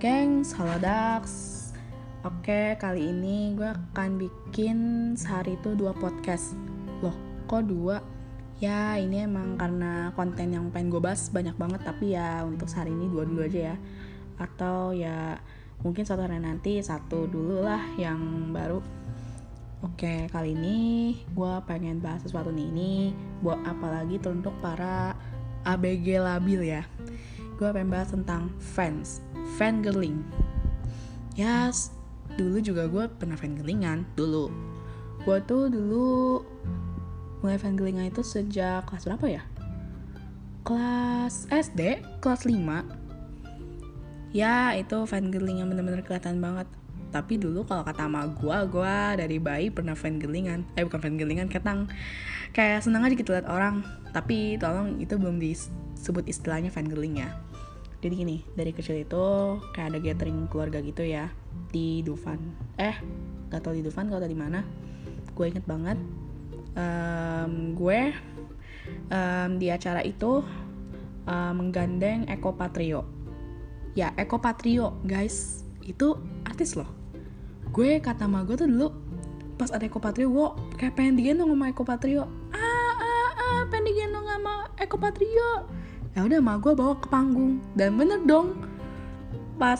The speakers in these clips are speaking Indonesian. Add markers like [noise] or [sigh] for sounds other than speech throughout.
gengs, halo Dax Oke, kali ini gue akan bikin sehari itu dua podcast. Loh, kok dua? Ya, ini emang karena konten yang pengen gue bahas banyak banget Tapi ya untuk sehari ini dua dulu aja ya. Atau ya mungkin suatu hari nanti satu dulu lah yang baru. Oke, kali ini gue pengen bahas sesuatu nih. Ini Buat apalagi untuk para ABG labil ya Gue pengen bahas tentang fans Fangirling. Ya, s- dulu juga gue pernah fangirlingan Dulu. Gue tuh dulu mulai fangirlingan itu sejak kelas berapa ya? Kelas SD, kelas 5 Ya, itu fangirling yang bener-bener kelihatan banget. Tapi dulu kalau kata sama gue, gue dari bayi pernah fangirlingan Eh bukan fangirlingan, ketang. Kayak seneng aja gitu liat orang. Tapi tolong itu belum disebut istilahnya fangirling ya Jadi gini, dari kecil itu kayak ada gathering keluarga gitu ya Di Dufan. Eh, gak tau di Dufan, gak tau di mana. Gue inget banget. Em, Gue em, di acara itu em, menggandeng Eko Patrio. Ya, Eko Patrio, guys. Itu artis loh. Gue kata sama gue tuh dulu pas ada Eko Patrio gue kayak pengen digendong sama Eko Patrio. Ah ah ah pengen digendong sama Eko Patrio ya udah sama gue bawa ke panggung dan bener dong pas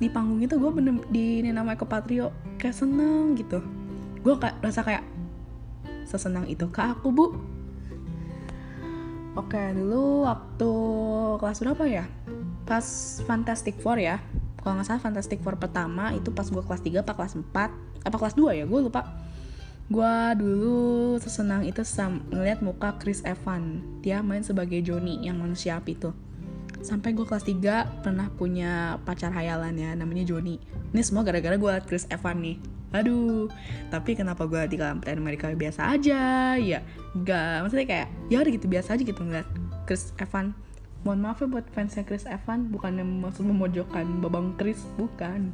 di panggung itu gue bener di nama Eko Patrio kayak seneng gitu gue kayak rasa kayak sesenang itu ke aku bu Oke, dulu waktu kelas berapa ya? Pas Fantastic Four ya. Kalau nggak salah Fantastic Four pertama itu pas gue kelas 3 apa kelas 4 apa kelas 2 ya? Gue lupa. Gue dulu sesenang itu sam ngeliat muka Chris Evans. Dia main sebagai Johnny yang manusia api tuh. Sampai gue kelas 3 pernah punya pacar hayalan ya namanya Johnny. Ini semua gara-gara gue liat Chris Evans nih. Aduh, tapi kenapa gue di Captain America biasa aja? Ya, enggak. Maksudnya kayak, ya udah gitu biasa aja gitu ngeliat Chris Evans. Mohon maaf ya buat fansnya Chris Evans, bukan yang maksud memojokkan babang Chris, bukan.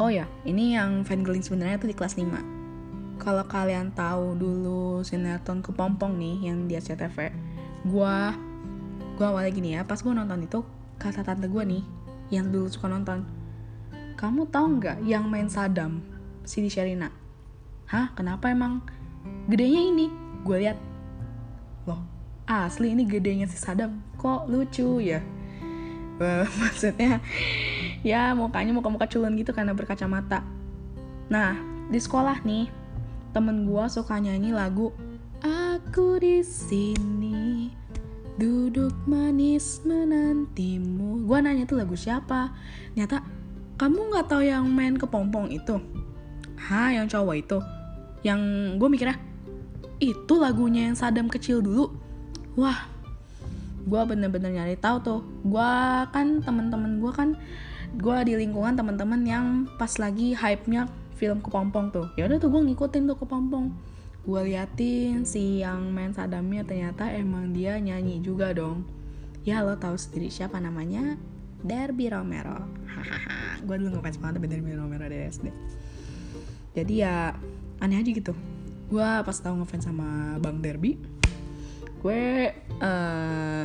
Oh ya, ini yang fangirling sebenarnya tuh di kelas 5. Kalau kalian tahu dulu sinetron Kepompong nih yang di SCTV, gua gua awalnya gini ya, pas gua nonton itu kata tante gua nih yang dulu suka nonton, kamu tahu nggak yang main Sadam, Siti Sherina? Hah, kenapa emang? Gedenya ini, gue lihat, loh, asli ini gedenya si Sadam, kok lucu ya? Wah, [laughs] maksudnya, ya mukanya muka-muka culun gitu karena berkacamata. Nah, di sekolah nih, temen gue suka nyanyi lagu Aku di sini duduk manis menantimu. Gue nanya tuh lagu siapa? Nyata kamu nggak tahu yang main kepompong itu? Hah, yang cowok itu? Yang gue mikirnya itu lagunya yang Sadam kecil dulu. Wah, gue bener-bener nyari tahu tuh. Gue kan temen-temen gue kan gue di lingkungan teman-teman yang pas lagi hype-nya film kepompong tuh. Ya udah tuh gue ngikutin tuh kepompong. Gue liatin si yang main Sadamnya ternyata emang dia nyanyi juga dong. Ya lo tahu sendiri siapa namanya? Derby Romero. Hahaha. gue dulu ngefans banget sama Derby Romero dari SD. Jadi ya aneh aja gitu. Gue pas tahu ngefans sama Bang Derby, gue eh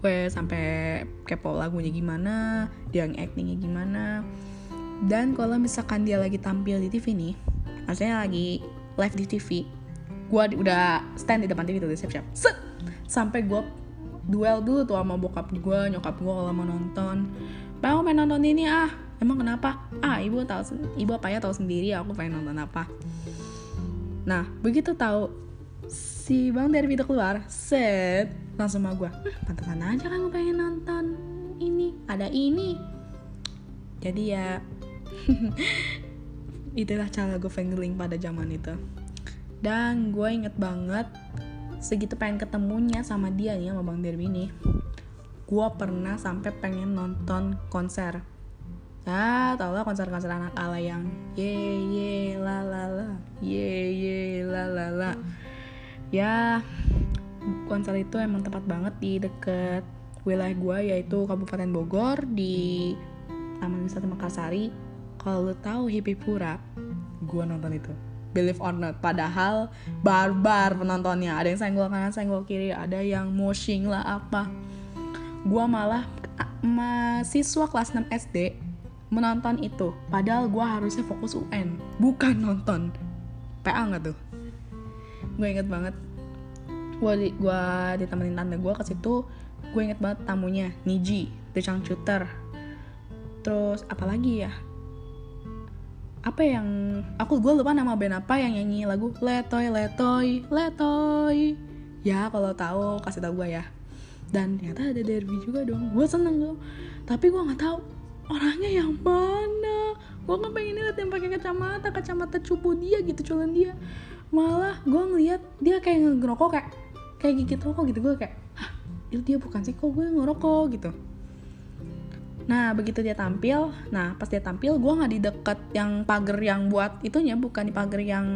gue sampai kepo lagunya gimana, dia yang actingnya gimana. Dan kalau misalkan dia lagi tampil di TV nih, maksudnya lagi live di TV, gue udah stand di depan TV tuh siap-siap. Sampai gue duel dulu tuh sama bokap gue, nyokap gue kalau mau nonton. Mau main nonton ini ah, emang kenapa? Ah ibu tahu, ibu apa ya tahu sendiri aku pengen nonton apa. Nah begitu tahu si bang Derby itu keluar, set langsung sama gue, "Hmm, pantesan aja kamu pengen nonton ini, ada ini. Jadi ya [laughs] itulah cara gue fangirling pada zaman itu. Dan gue inget banget segitu pengen ketemunya sama dia nih sama Bang Derby nih gue pernah sampai pengen nonton konser ya tau lah konser-konser anak ala yang ye ye la la la ye ye la la la ya konser itu emang tepat banget di deket wilayah gue yaitu Kabupaten Bogor di Taman Wisata Mekarsari kalau lo tahu Hipipura gue nonton itu. Believe or not padahal barbar penontonnya. Ada yang senggol kanan senggol kiri ada yang moshing lah apa. Gua malah mahasiswa kelas 6 SD menonton itu. Padahal gue harusnya fokus UN bukan nonton PA nggak tuh gue inget banget. Gue di, gua ditemenin tante gue ke situ gue inget banget tamunya Niji The Shooter. Terus apalagi ya? Apa yang aku gue lupa nama band apa yang nyanyi lagu letoy letoy letoy. Ya kalau tahu kasih tau gue ya. Dan ternyata ada derby juga dong. Gue seneng dong. Tapi gue nggak tahu orangnya yang mana. Gue nggak pengen lihat yang pakai kacamata kacamata cupu dia gitu cuman dia malah gue ngeliat dia kayak ngerokok kayak kayak gigit rokok gitu. Gue kayak hah itu dia bukan sih? Kok gue ngerokok? Gitu. Nah begitu dia tampil nah pas dia tampil gue nggak di dekat yang pagar yang buat itunya bukan di pagar yang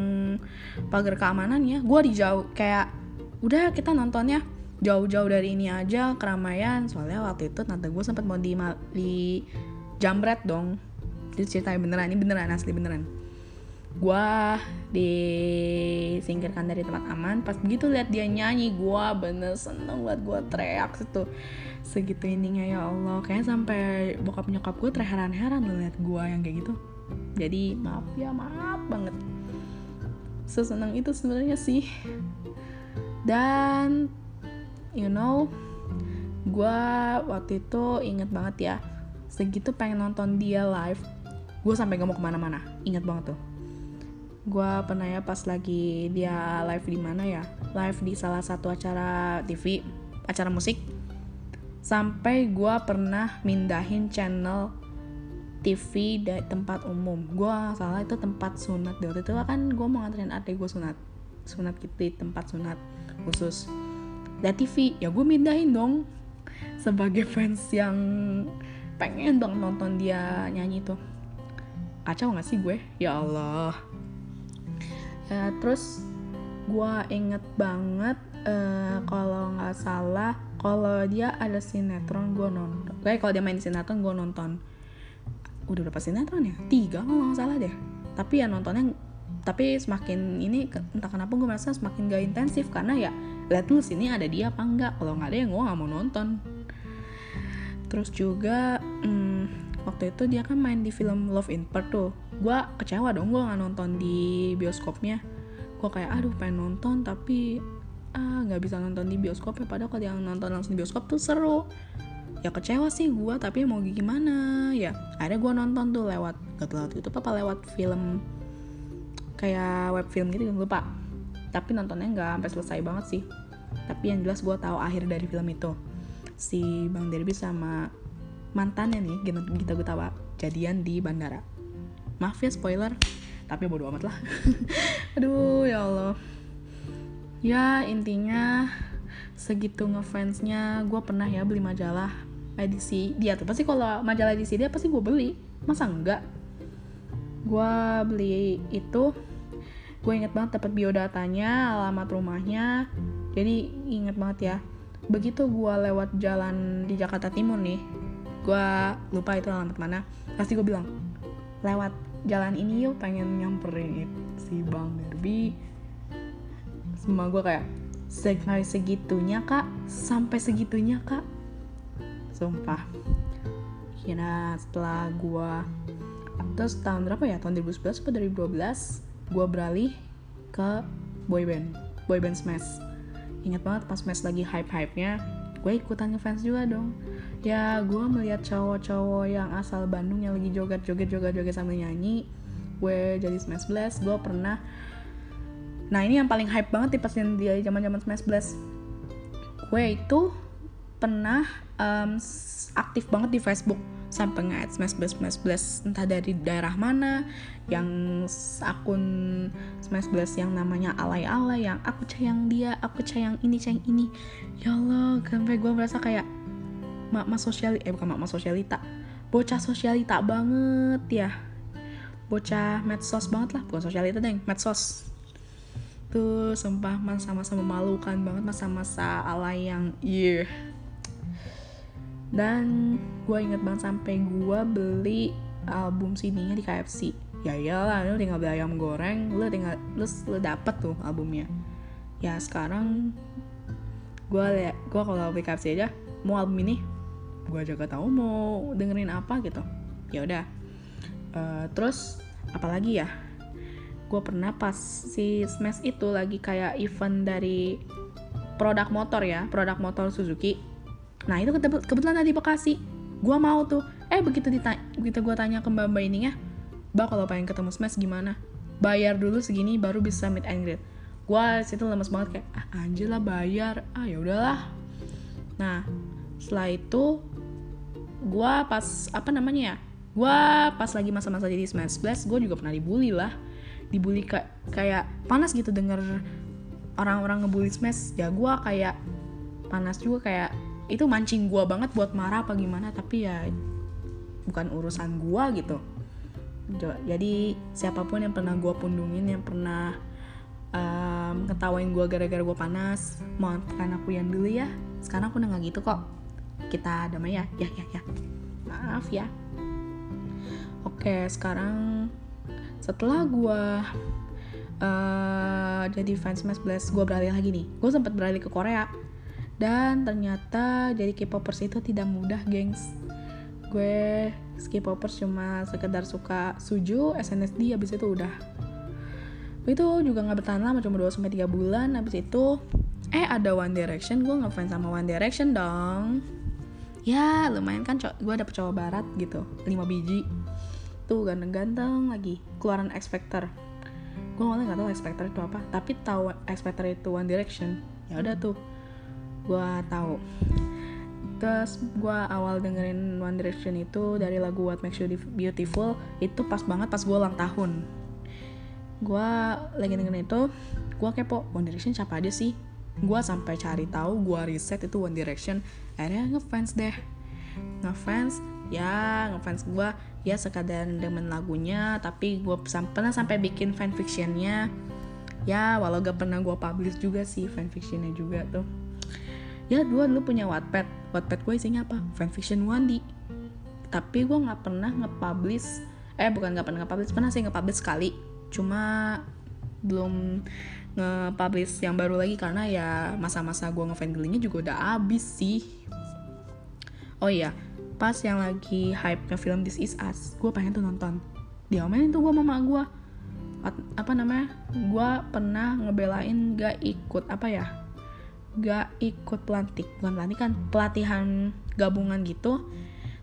pagar keamanan ya gue di jauh kayak udah kita nontonnya jauh-jauh dari ini aja keramaian. Soalnya waktu itu tante gue sempat mau di, di jambret dong. Itu ceritanya beneran ini beneran asli beneran gue disingkirkan dari tempat aman. Pas begitu lihat dia nyanyi gue bener seneng buat gue teriak situ. Segitu ininya ya Allah. Kayaknya sampai bokap nyokap gue terheran-heran lihat gue yang kayak gitu. Jadi maaf ya maaf banget. Sesenang itu sebenarnya sih. Dan you know gue waktu itu inget banget ya. Segitu pengen nonton dia live gue sampai gak mau ke mana-mana. Inget banget tuh gue pernah ya pas lagi dia live di mana ya? Live di salah satu acara TV acara musik. Sampai gue pernah mindahin channel TV dari tempat umum. Gue salah itu tempat sunat deh. Waktu itu kan gue mau nganterin adik gue sunat. Sunat gitu tempat sunat khusus. Dan TV ya gue mindahin dong. Sebagai [laughs] fans yang pengen dong nonton dia nyanyi tuh. Kacau gak sih gue? Ya Allah ya, terus gue inget banget uh, kalau nggak salah kalau dia ada sinetron gue nonton. Kayak kalau dia main sinetron gue nonton. Udah berapa sinetron ya? Tiga kalau nggak salah deh. Tapi ya nontonnya tapi semakin ini entah kenapa gue merasa semakin gak intensif. Karena ya lihat dulu sini ada dia apa enggak kalau nggak ada ya gue nggak mau nonton. Terus juga hmm, waktu itu dia kan main di film Love in Part tuh. Gue kecewa dong gue nggak nonton di bioskopnya. Gue kayak aduh pengen nonton tapi ah nggak bisa nonton di bioskop ya. Padahal kalau yang nonton langsung di bioskop tuh seru. Ya kecewa sih gue tapi mau gimana? Ya ada gue nonton tuh lewat gak lewat itu apa lewat film kayak web film gitu lupa. Tapi nontonnya nggak sampai selesai banget sih. Tapi yang jelas gue tahu akhir dari film itu. Si Bang Derby sama mantannya nih Gita Gutawa jadian di bandara. Maaf ya spoiler tapi bodo amat lah. [laughs] Aduh ya Allah. Ya intinya segitu ngefansnya gue pernah ya beli majalah edisi dia. Tuh pasti kalau majalah edisi dia pasti gue beli. Masa enggak? Gue beli itu gue inget banget dapat biodatanya alamat rumahnya. Jadi inget banget ya begitu gue lewat jalan di Jakarta Timur nih gue lupa itu alamat mana pasti gue bilang lewat jalan ini yuk pengen nyamperin si Bang Derby. Semua gue kayak sampai segitunya kak. Sampai segitunya kak. Sumpah. Kira setelah gue terus tahun berapa ya? Tahun 2011 atau 2012 gue beralih ke boyband boyband smash. Ingat banget pas Smash lagi hype-hype-nya gue ikutan ngefans juga dong ya gue melihat cowok-cowok yang asal Bandung yang lagi joget-joget joget-joget sambil nyanyi. Gue jadi Smash Blast. Gue pernah nah ini yang paling hype banget nih pas dia zaman zaman Smash Blast. Gue itu pernah um, aktif banget di Facebook. Sampai nge-add smash blast smash blast. Entah dari daerah mana yang akun smash blast yang namanya alay-alay yang aku sayang dia aku sayang ini sayang ini. Ya Allah sampai gue merasa kayak mak mas sosial eh bukan mak mas sosialita. Bocah sosialita banget ya. Bocah medsos banget lah bukan sosialita deh medsos. Tuh sumpah masa-masa memalukan banget masa-masa alay yang iya dan gue inget banget sampai gue beli album CD-nya di KFC ya iyalah lu tinggal beli ayam goreng lu tinggal lu, lu dapet tuh albumnya. Ya sekarang gue liat gue kalau beli KFC aja mau album ini gue aja gak tahu mau dengerin apa gitu. Ya udah. Uh, terus apalagi ya? Gue pernah pas si Smash itu lagi kayak event dari produk motor ya produk motor Suzuki. Nah itu kebetulan ada di Bekasi. Gue mau tuh. Eh begitu ditanya begitu gue tanya ke mbak mbak ininya mbak kalau pengen ketemu Smash gimana? Bayar dulu segini baru bisa meet and greet. Gue situ lemes banget kayak ah anjir lah bayar. Ah ya udahlah. Nah setelah itu gue pas apa namanya ya gue pas lagi masa-masa jadi smash blast gue juga pernah dibully lah. Dibully kayak kayak panas gitu denger orang-orang ngebully smash. Ya gue kayak panas juga kayak itu mancing gue banget buat marah apa gimana tapi ya bukan urusan gue gitu. Jadi siapa pun yang pernah gue pundungin yang pernah um, ketawain gue gara-gara gue panas maafkan aku yang dulu ya. Sekarang aku udah gak gitu kok kita damai ya. Ya ya ya. Maaf ya. Oke sekarang setelah gue uh, jadi fans Smash Blast gue beralih lagi nih. Gue sempat beralih ke Korea. Dan ternyata jadi K-popers itu tidak mudah gengs. Gue K-popers cuma sekedar suka Suju SNSD habis itu udah. Itu juga nggak bertahan lama cuma 2 sampai 3 bulan. Habis itu eh ada One Direction. Gue ngefans sama One Direction dong ya lumayan kan gue dapet cowok barat gitu. 5 biji. Tuh ganteng-ganteng lagi. Keluaran X Factor gue awalnya nggak tahu X Factor itu apa tapi tahu X Factor itu One Direction. Ya udah tuh. Gue tahu. Terus gue awal dengerin One Direction itu dari lagu What Makes You Beautiful itu pas banget pas gue ulang tahun. Gue lagi dengerin itu gue kepo One Direction siapa aja sih gue sampai cari tahu gue riset itu One Direction. Akhirnya ngefans deh. Ngefans ya ngefans gue ya sekadar demen lagunya tapi gue pernah sampai bikin fanfictionnya. Ya walau gak pernah gue publish juga sih fanfictionnya juga tuh. Ya gue dulu punya Wattpad. Wattpad gue isinya apa? Fanfiction Wandi tapi gue nggak pernah nge-publish eh bukan nggak pernah nge-publish pernah sih nge-publish sekali. Cuma belum nge-publish yang baru lagi karena ya masa-masa gue ngefangelingnya juga udah abis sih. Oh iya pas yang lagi hype nya film This Is Us gue pengen tuh nonton. Diomelin tuh gue mama gue apa namanya? Gue pernah ngebelain gak ikut apa ya? Gak ikut pelantik bukan pelantik kan pelatihan gabungan gitu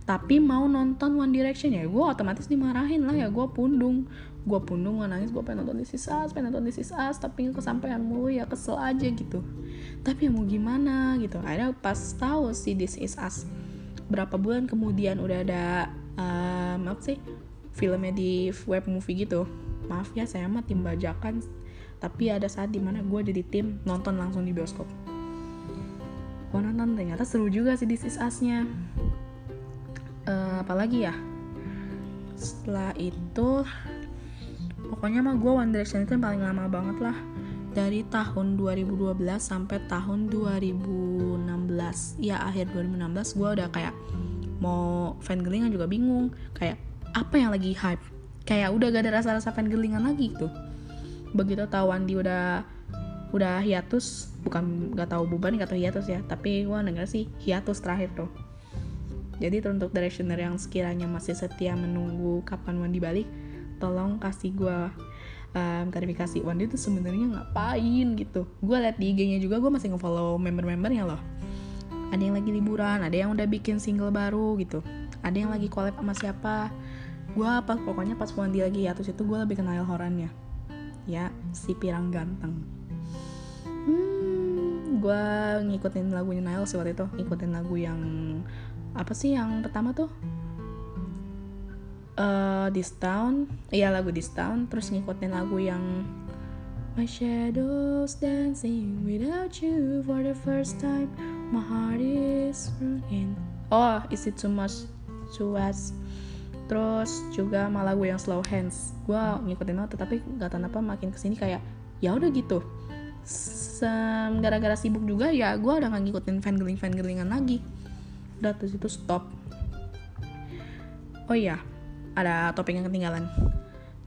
tapi mau nonton One Direction ya gue otomatis dimarahin lah ya gue pundung. Gue pundung gue nangis gue pengen nonton This Is Us pengen nonton This Is Us tapi kesampaian mulu ya kesel aja gitu. Tapi ya mau gimana gitu akhirnya pas tahu si This Is Us berapa bulan kemudian udah ada um, apa sih filmnya di web movie gitu. Maaf ya saya mah tim bajakan tapi ada saat di mana gue jadi tim nonton langsung di bioskop. Gue nonton ternyata seru juga sih This Is Us-nya uh, apalagi ya? Setelah itu pokoknya mah gue One Direction itu yang paling lama banget lah. Dari tahun 2012 sampai tahun 2016 ya akhir 2016 gue udah kayak mau fangelingan juga bingung. Kayak apa yang lagi hype? Kayak udah gak ada rasa-rasa fangelingan lagi gitu. Begitu tahu Andi udah udah hiatus bukan gak tahu buban gak tahu hiatus ya. Tapi gue denger sih hiatus terakhir tuh jadi untuk directioner yang sekiranya masih setia menunggu kapan Wandi balik tolong kasih gue um, klarifikasi. Wandi tuh sebenarnya ngapain gitu? Gue liat di IG-nya juga gue masih ngefollow member-membernya loh. Ada yang lagi liburan ada yang udah bikin single baru gitu. Ada yang lagi collab sama siapa. Gue pas pokoknya pas Wandi lagi hiatus itu gue lebih kenal Horannya. Ya si pirang ganteng. Hmm, gue ngikutin lagunya Nail sih waktu itu. Ngikutin lagu yang apa sih yang pertama tuh? Uh, This Town. Iya lagu This Town. Terus ngikutin lagu yang My shadows dancing without you for the first time. My heart is broken. Oh, is it too much to ask? Terus juga sama lagu yang Slow Hands. Gue ngikutin itu tapi gak tahu apa makin ke sini kayak ya udah gitu. Gara-gara sibuk juga ya gue udah gak ngikutin fangirling fangirlingan lagi udah terus itu stop. Oh iya ada topik yang ketinggalan.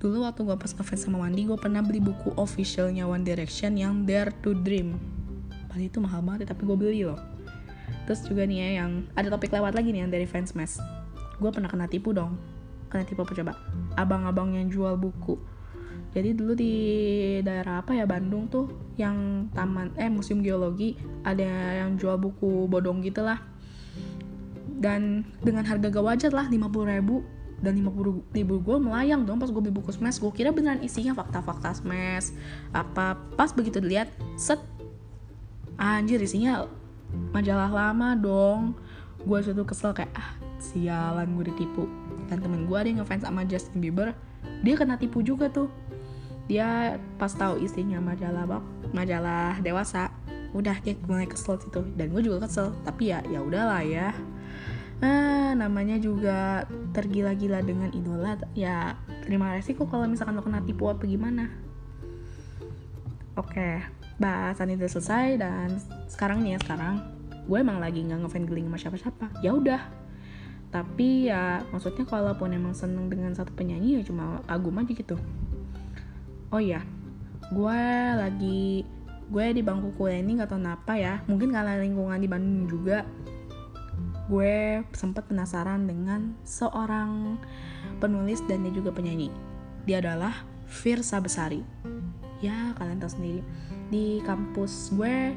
Dulu waktu gue pas ngefans sama Wandi gue pernah beli buku officialnya One Direction yang Dare to Dream. Padahal itu mahal banget tapi gue beli loh. Terus juga nih ya yang ada topik lewat lagi nih yang dari fans mes gue pernah kena tipu dong. Kena tipu apa coba? Abang-abang yang jual buku. Jadi dulu di daerah apa ya Bandung tuh yang taman eh museum geologi ada yang jual buku bodong gitu lah dan dengan harga gak wajar lah 50 ribu. Dan 50 ribu gue melayang dong pas gue beli buku smash. Gue kira beneran isinya fakta-fakta smash. Apa pas begitu dilihat set. Anjir isinya majalah lama dong. Gue situ kesel kayak ah sialan gue ditipu. Dan temen gue ada yang ngefans sama Justin Bieber dia kena tipu juga tuh. Dia pas tahu isinya majalah bak majalah dewasa udah dia mulai kesel situ. Dan gue juga kesel tapi ya ya udahlah ya nah namanya juga tergila-gila dengan idola. Ya terima resiko kalau misalkan lo kena tipu apa gimana. Oke bahasan itu selesai dan sekarang nih ya sekarang gue emang lagi nggak ngefan geling sama siapa-siapa. Ya udah. Tapi ya maksudnya kalaupun emang seneng dengan satu penyanyi ya cuma kagum aja gitu. Oh iya gue lagi gue di bangku kuliah ini gak tau kenapa ya. Mungkin karena lingkungan di Bandung juga gue sempat penasaran dengan seorang penulis dan dia juga penyanyi. Dia adalah Firsa Besari. Ya kalian tahu sendiri. Di kampus gue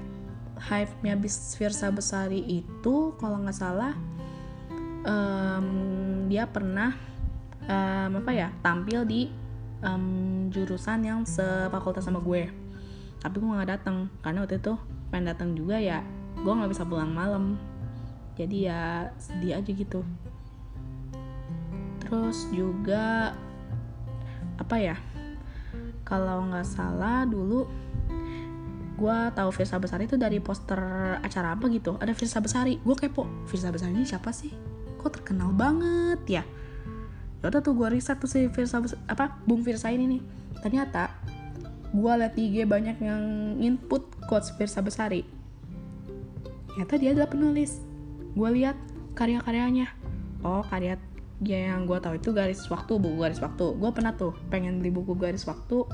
hype-nya Firsa Besari itu kalau nggak salah um, dia pernah um, apa ya tampil di um, jurusan yang sefakultas sama gue. Tapi gue nggak datang karena waktu itu pengen datang juga ya gue nggak bisa pulang malam jadi ya sedih aja gitu. Terus juga apa ya kalau nggak salah dulu gue tahu Firsa Besari itu dari poster acara apa gitu. Ada Firsa Besari gue kepo Firsa Besari ini siapa sih? Kok terkenal banget ya? Ya udah tuh gue riset tuh si Firsa apa Bung Firsa ini nih. Ternyata gue liat IG banyak yang input quotes Firsa Besari ternyata dia adalah penulis gue lihat karya-karyanya. Oh karya yang gue tahu itu garis waktu buku garis waktu. Gue pernah tuh pengen beli buku garis waktu.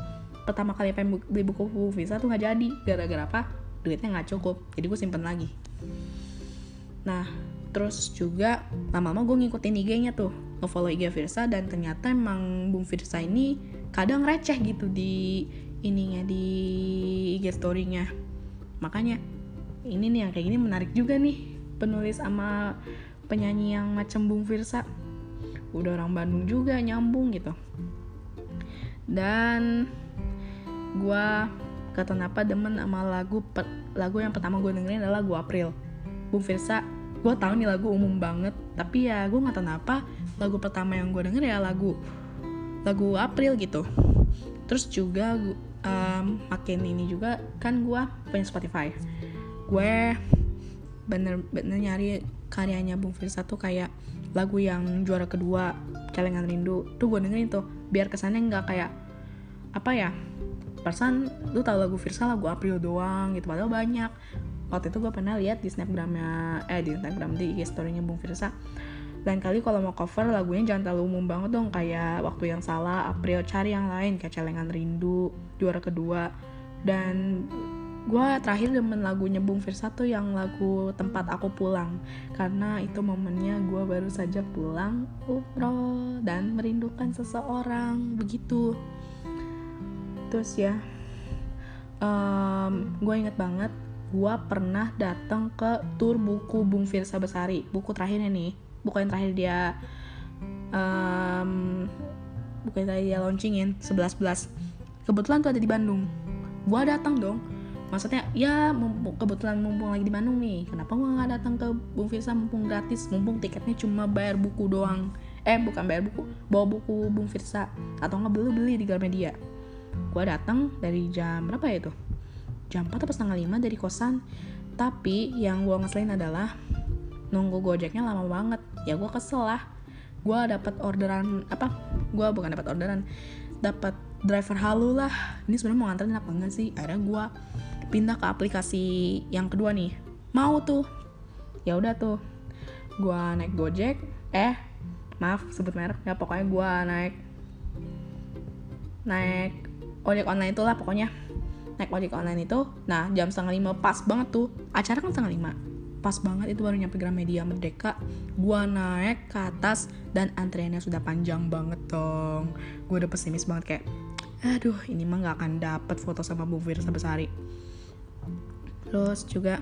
Pertama kali pengen beli buku Visa tuh nggak jadi. Gara-gara apa? Duitnya nggak cukup. Jadi gue simpen lagi. Nah terus juga lama-lama gue ngikutin IG-nya tuh. Ngefollow IG Virsa dan ternyata emang Bung Virsa ini kadang receh gitu di ininya di IG story-nya. Makanya ini nih yang kayak gini menarik juga nih penulis sama penyanyi yang macam Bung Virsa. Udah orang Bandung juga nyambung gitu. Dan gue kata kenapa demen sama lagu lagu yang pertama gue dengerin adalah lagu April. Bung Virsa gue tahu nih lagu umum banget tapi ya gue nggak tahu kenapa lagu pertama yang gue denger ya lagu lagu April gitu. Terus juga um, makin ini juga kan gue punya Spotify. Gue bener-bener nyari karyanya Bung Firsa tuh kayak lagu yang juara kedua celengan rindu. Tuh gue dengerin tuh biar kesannya nggak kayak apa ya perasaan lu tau lagu Firsa lagu April doang gitu padahal banyak. Waktu itu gue pernah lihat di snapgramnya eh di snapgram di IG storynya Bung Firsa lain kali kalau mau cover lagunya jangan terlalu umum banget dong kayak waktu yang salah April cari yang lain kayak celengan rindu juara kedua. Dan gue terakhir demen lagunya Bung Firsa tuh yang lagu tempat aku pulang. Karena itu momennya gue baru saja pulang umroh dan merindukan seseorang begitu. Terus ya um, gue inget banget gue pernah datang ke tour buku Bung Firsa Besari. Buku terakhirnya nih buku yang terakhir dia um, buku yang terakhir dia launchingin 11 11 kebetulan tuh ada di Bandung. Gue datang dong maksudnya ya mumpung, kebetulan mumpung lagi di Bandung nih. Kenapa gue nggak datang ke Bung Firsa mumpung gratis? Mumpung tiketnya cuma bayar buku doang. Eh bukan bayar buku bawa buku Bung Firsa. Atau nggak beli beli di Gramedia gue datang dari jam berapa ya itu? Jam 4 atau setengah 5 dari kosan. Tapi yang gue ngeselin adalah nunggu gojeknya lama banget. Ya gue kesel lah. Gue dapat orderan apa? Gue bukan dapat orderan. Dapat driver halu lah. Ini sebenarnya mau nganterin apa enggak sih? Akhirnya gue pindah ke aplikasi yang kedua nih. Mau tuh. Ya udah tuh. Gue naik gojek. Eh maaf sebut merek. Ya pokoknya gue naik naik ojek online itulah pokoknya. Naik ojek online itu. Nah jam setengah lima pas banget tuh. Acara kan setengah lima. Pas banget itu baru nyampe Gramedia Merdeka. Gue naik ke atas dan antriannya sudah panjang banget dong. Gue udah pesimis banget kayak aduh ini mah nggak akan dapet foto sama Bu Firsa Besari terus juga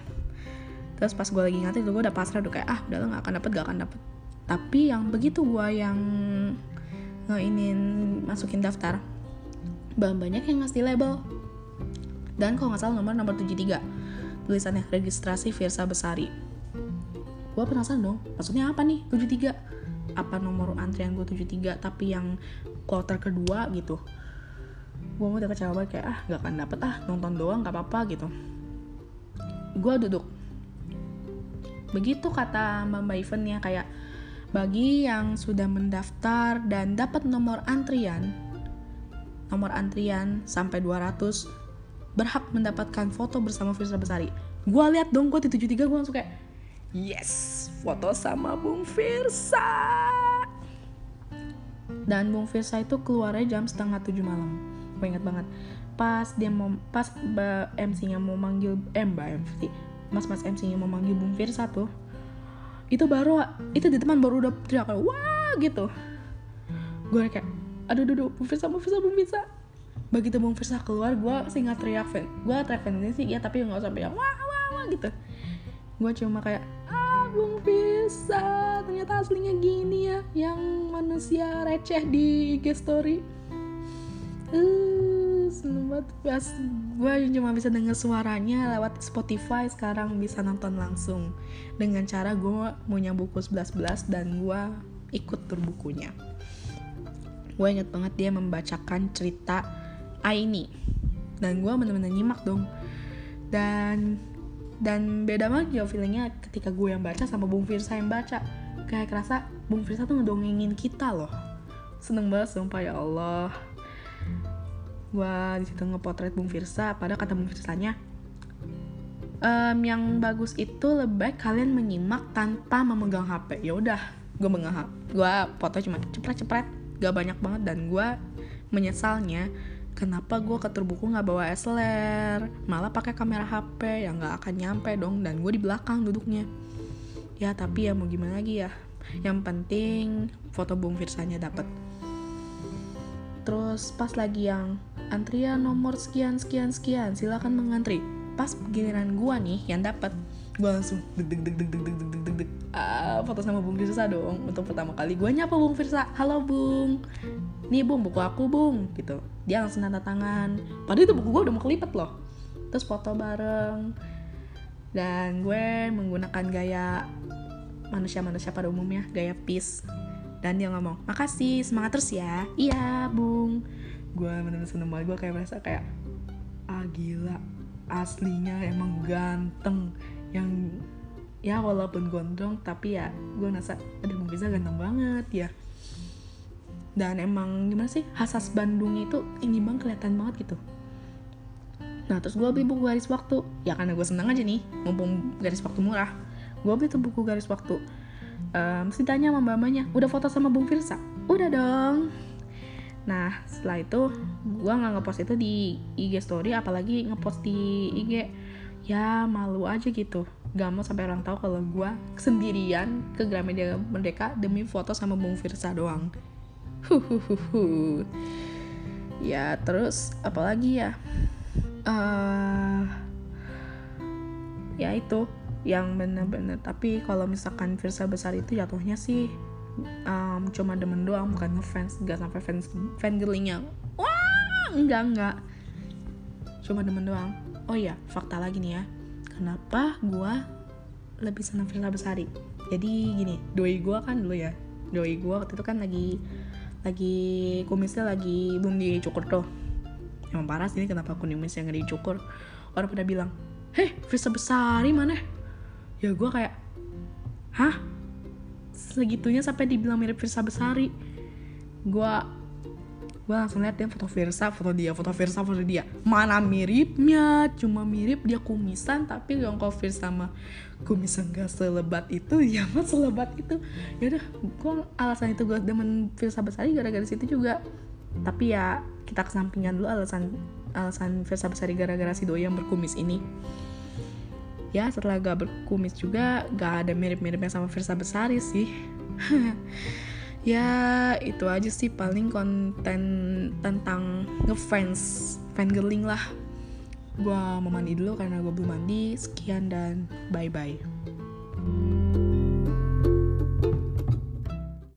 terus pas gue lagi ngantri tuh gue udah pasrah udah kayak ah udah nggak akan dapet gak akan dapet. Tapi yang begitu gue yang ngeinin masukin daftar banyak yang ngasih label. Dan kalau nggak salah nomor nomor 73 tulisannya registrasi Firsa Besari. Gue penasaran dong maksudnya apa nih 73 apa nomor antrian gue 73 tapi yang kloter kedua gitu? Gue udah kecewa banget kayak ah gak akan dapet ah nonton doang gak apa-apa gitu gue duduk. Begitu kata mbak mbak eventnya kayak bagi yang sudah mendaftar dan dapat nomor antrian nomor antrian sampai 200 berhak mendapatkan foto bersama Firsa Besari gue lihat dong gue di 73 gue langsung kayak yes foto sama Bung Firsa dan Bung Firsa itu keluarnya jam setengah tujuh malam. Gue inget banget pas dia mau pas MC-nya mau manggil eh mbak MC mas-mas MC-nya mau manggil Bung Firsa tuh itu baru itu di teman baru udah teriak wah gitu. Gue kayak aduh aduh, Bung Firsa Bung Firsa Bung Firsa. Begitu Bung Firsa keluar gue sih teriak fan gue teriak sih ya tapi nggak sampai yang wah wah wah gitu. Gue cuma kayak ah Bung Firsa ternyata aslinya gini ya yang manusia receh di IG story. Uh, seneng banget. Pas gue cuma bisa denger suaranya lewat Spotify sekarang bisa nonton langsung. Dengan cara gue punya buku 11-11 dan gue ikut tur bukunya. Gue inget banget dia membacakan cerita Aini. Dan gue bener-bener nyimak dong. Dan dan beda banget ya feelingnya ketika gue yang baca sama Bung Firsa yang baca. Kayak kerasa Bung Firsa tuh ngedongengin kita loh. Seneng banget sumpah ya Allah gue di situ ngepotret Bung Firsa pada kata Bung Firsanya um, yang bagus itu lebih baik kalian menyimak tanpa memegang HP ya udah gue megang gue foto cuma cepret-cepret gak banyak banget dan gue menyesalnya kenapa gue ke buku nggak bawa SLR malah pakai kamera HP yang nggak akan nyampe dong. Dan gue di belakang duduknya. Ya tapi ya mau gimana lagi ya? Yang penting foto Bung Firsanya dapet. Terus pas lagi yang antrian nomor sekian sekian sekian. Silakan mengantri. Pas giliran gue nih yang dapet. Gue langsung deg deg deg deg deg deg deg deg deg. Ah foto sama Bung Firsa dong. Untuk pertama kali gue nyapa Bung Firsa. Halo Bung. Nih Bung buku aku Bung. Gitu. Dia langsung tanda tangan. Padahal itu buku gue udah mau kelipet loh. Terus foto bareng. Dan gue menggunakan gaya manusia-manusia pada umumnya. Gaya peace. Dan dia ngomong makasih semangat terus ya. Iya bung gue bener-bener gue kayak merasa kayak ah gila aslinya emang ganteng. Yang ya walaupun gondrong tapi ya gue nasa aduh mungkin bisa ganteng banget ya. Dan emang gimana sih khas Bandung itu ini bang kelihatan banget gitu. Nah terus gue beli buku garis waktu. Ya karena gue seneng aja nih mumpung garis waktu murah. Gue beli tuh buku garis waktu. Um, mesti tanya sama mamanya udah foto sama Bung Firsa? Udah dong nah setelah itu gue nggak ngepost itu di IG story apalagi ngepost di IG ya malu aja gitu gak mau sampai orang tahu kalau gue sendirian ke Gramedia Merdeka demi foto sama Bung Firsa doang. Ya terus apalagi ya? Uh, ya itu yang bener-bener. Tapi kalau misalkan Firsa besar itu jatuhnya sih um, cuma demen doang bukan ngefans gak sampai fans fan girlingnya. Wah enggak enggak. Cuma demen doang. Oh iya fakta lagi nih ya. Kenapa gue lebih senang Firsa Besari jadi gini doi gue kan dulu ya. Doi gue waktu itu kan lagi lagi kumisnya lagi belum dicukur tuh. Emang parah sih ini kenapa kumisnya nggak dicukur orang pada bilang heh Firsa Besari mana? Ya gue kayak hah segitunya sampai dibilang mirip Firsa Besari. Gue gue langsung liat dia foto Versa foto dia foto Versa foto dia. Mana miripnya? Cuma mirip dia kumisan tapi yang cover sama kumisan gak selebat itu. [laughs] Ya mah selebat itu. Ya udah gue alasan itu gue demen Versa Besari gara-gara situ juga. Tapi ya kita kesampingan dulu alasan alasan Versa Besari gara-gara si doi yang berkumis ini ya setelah gak berkumis juga gak ada mirip-miripnya sama Versa Besari sih. [laughs] Ya itu aja sih paling konten tentang ngefans fangirling lah. Gue mau mandi dulu karena gue belum mandi. Sekian dan bye bye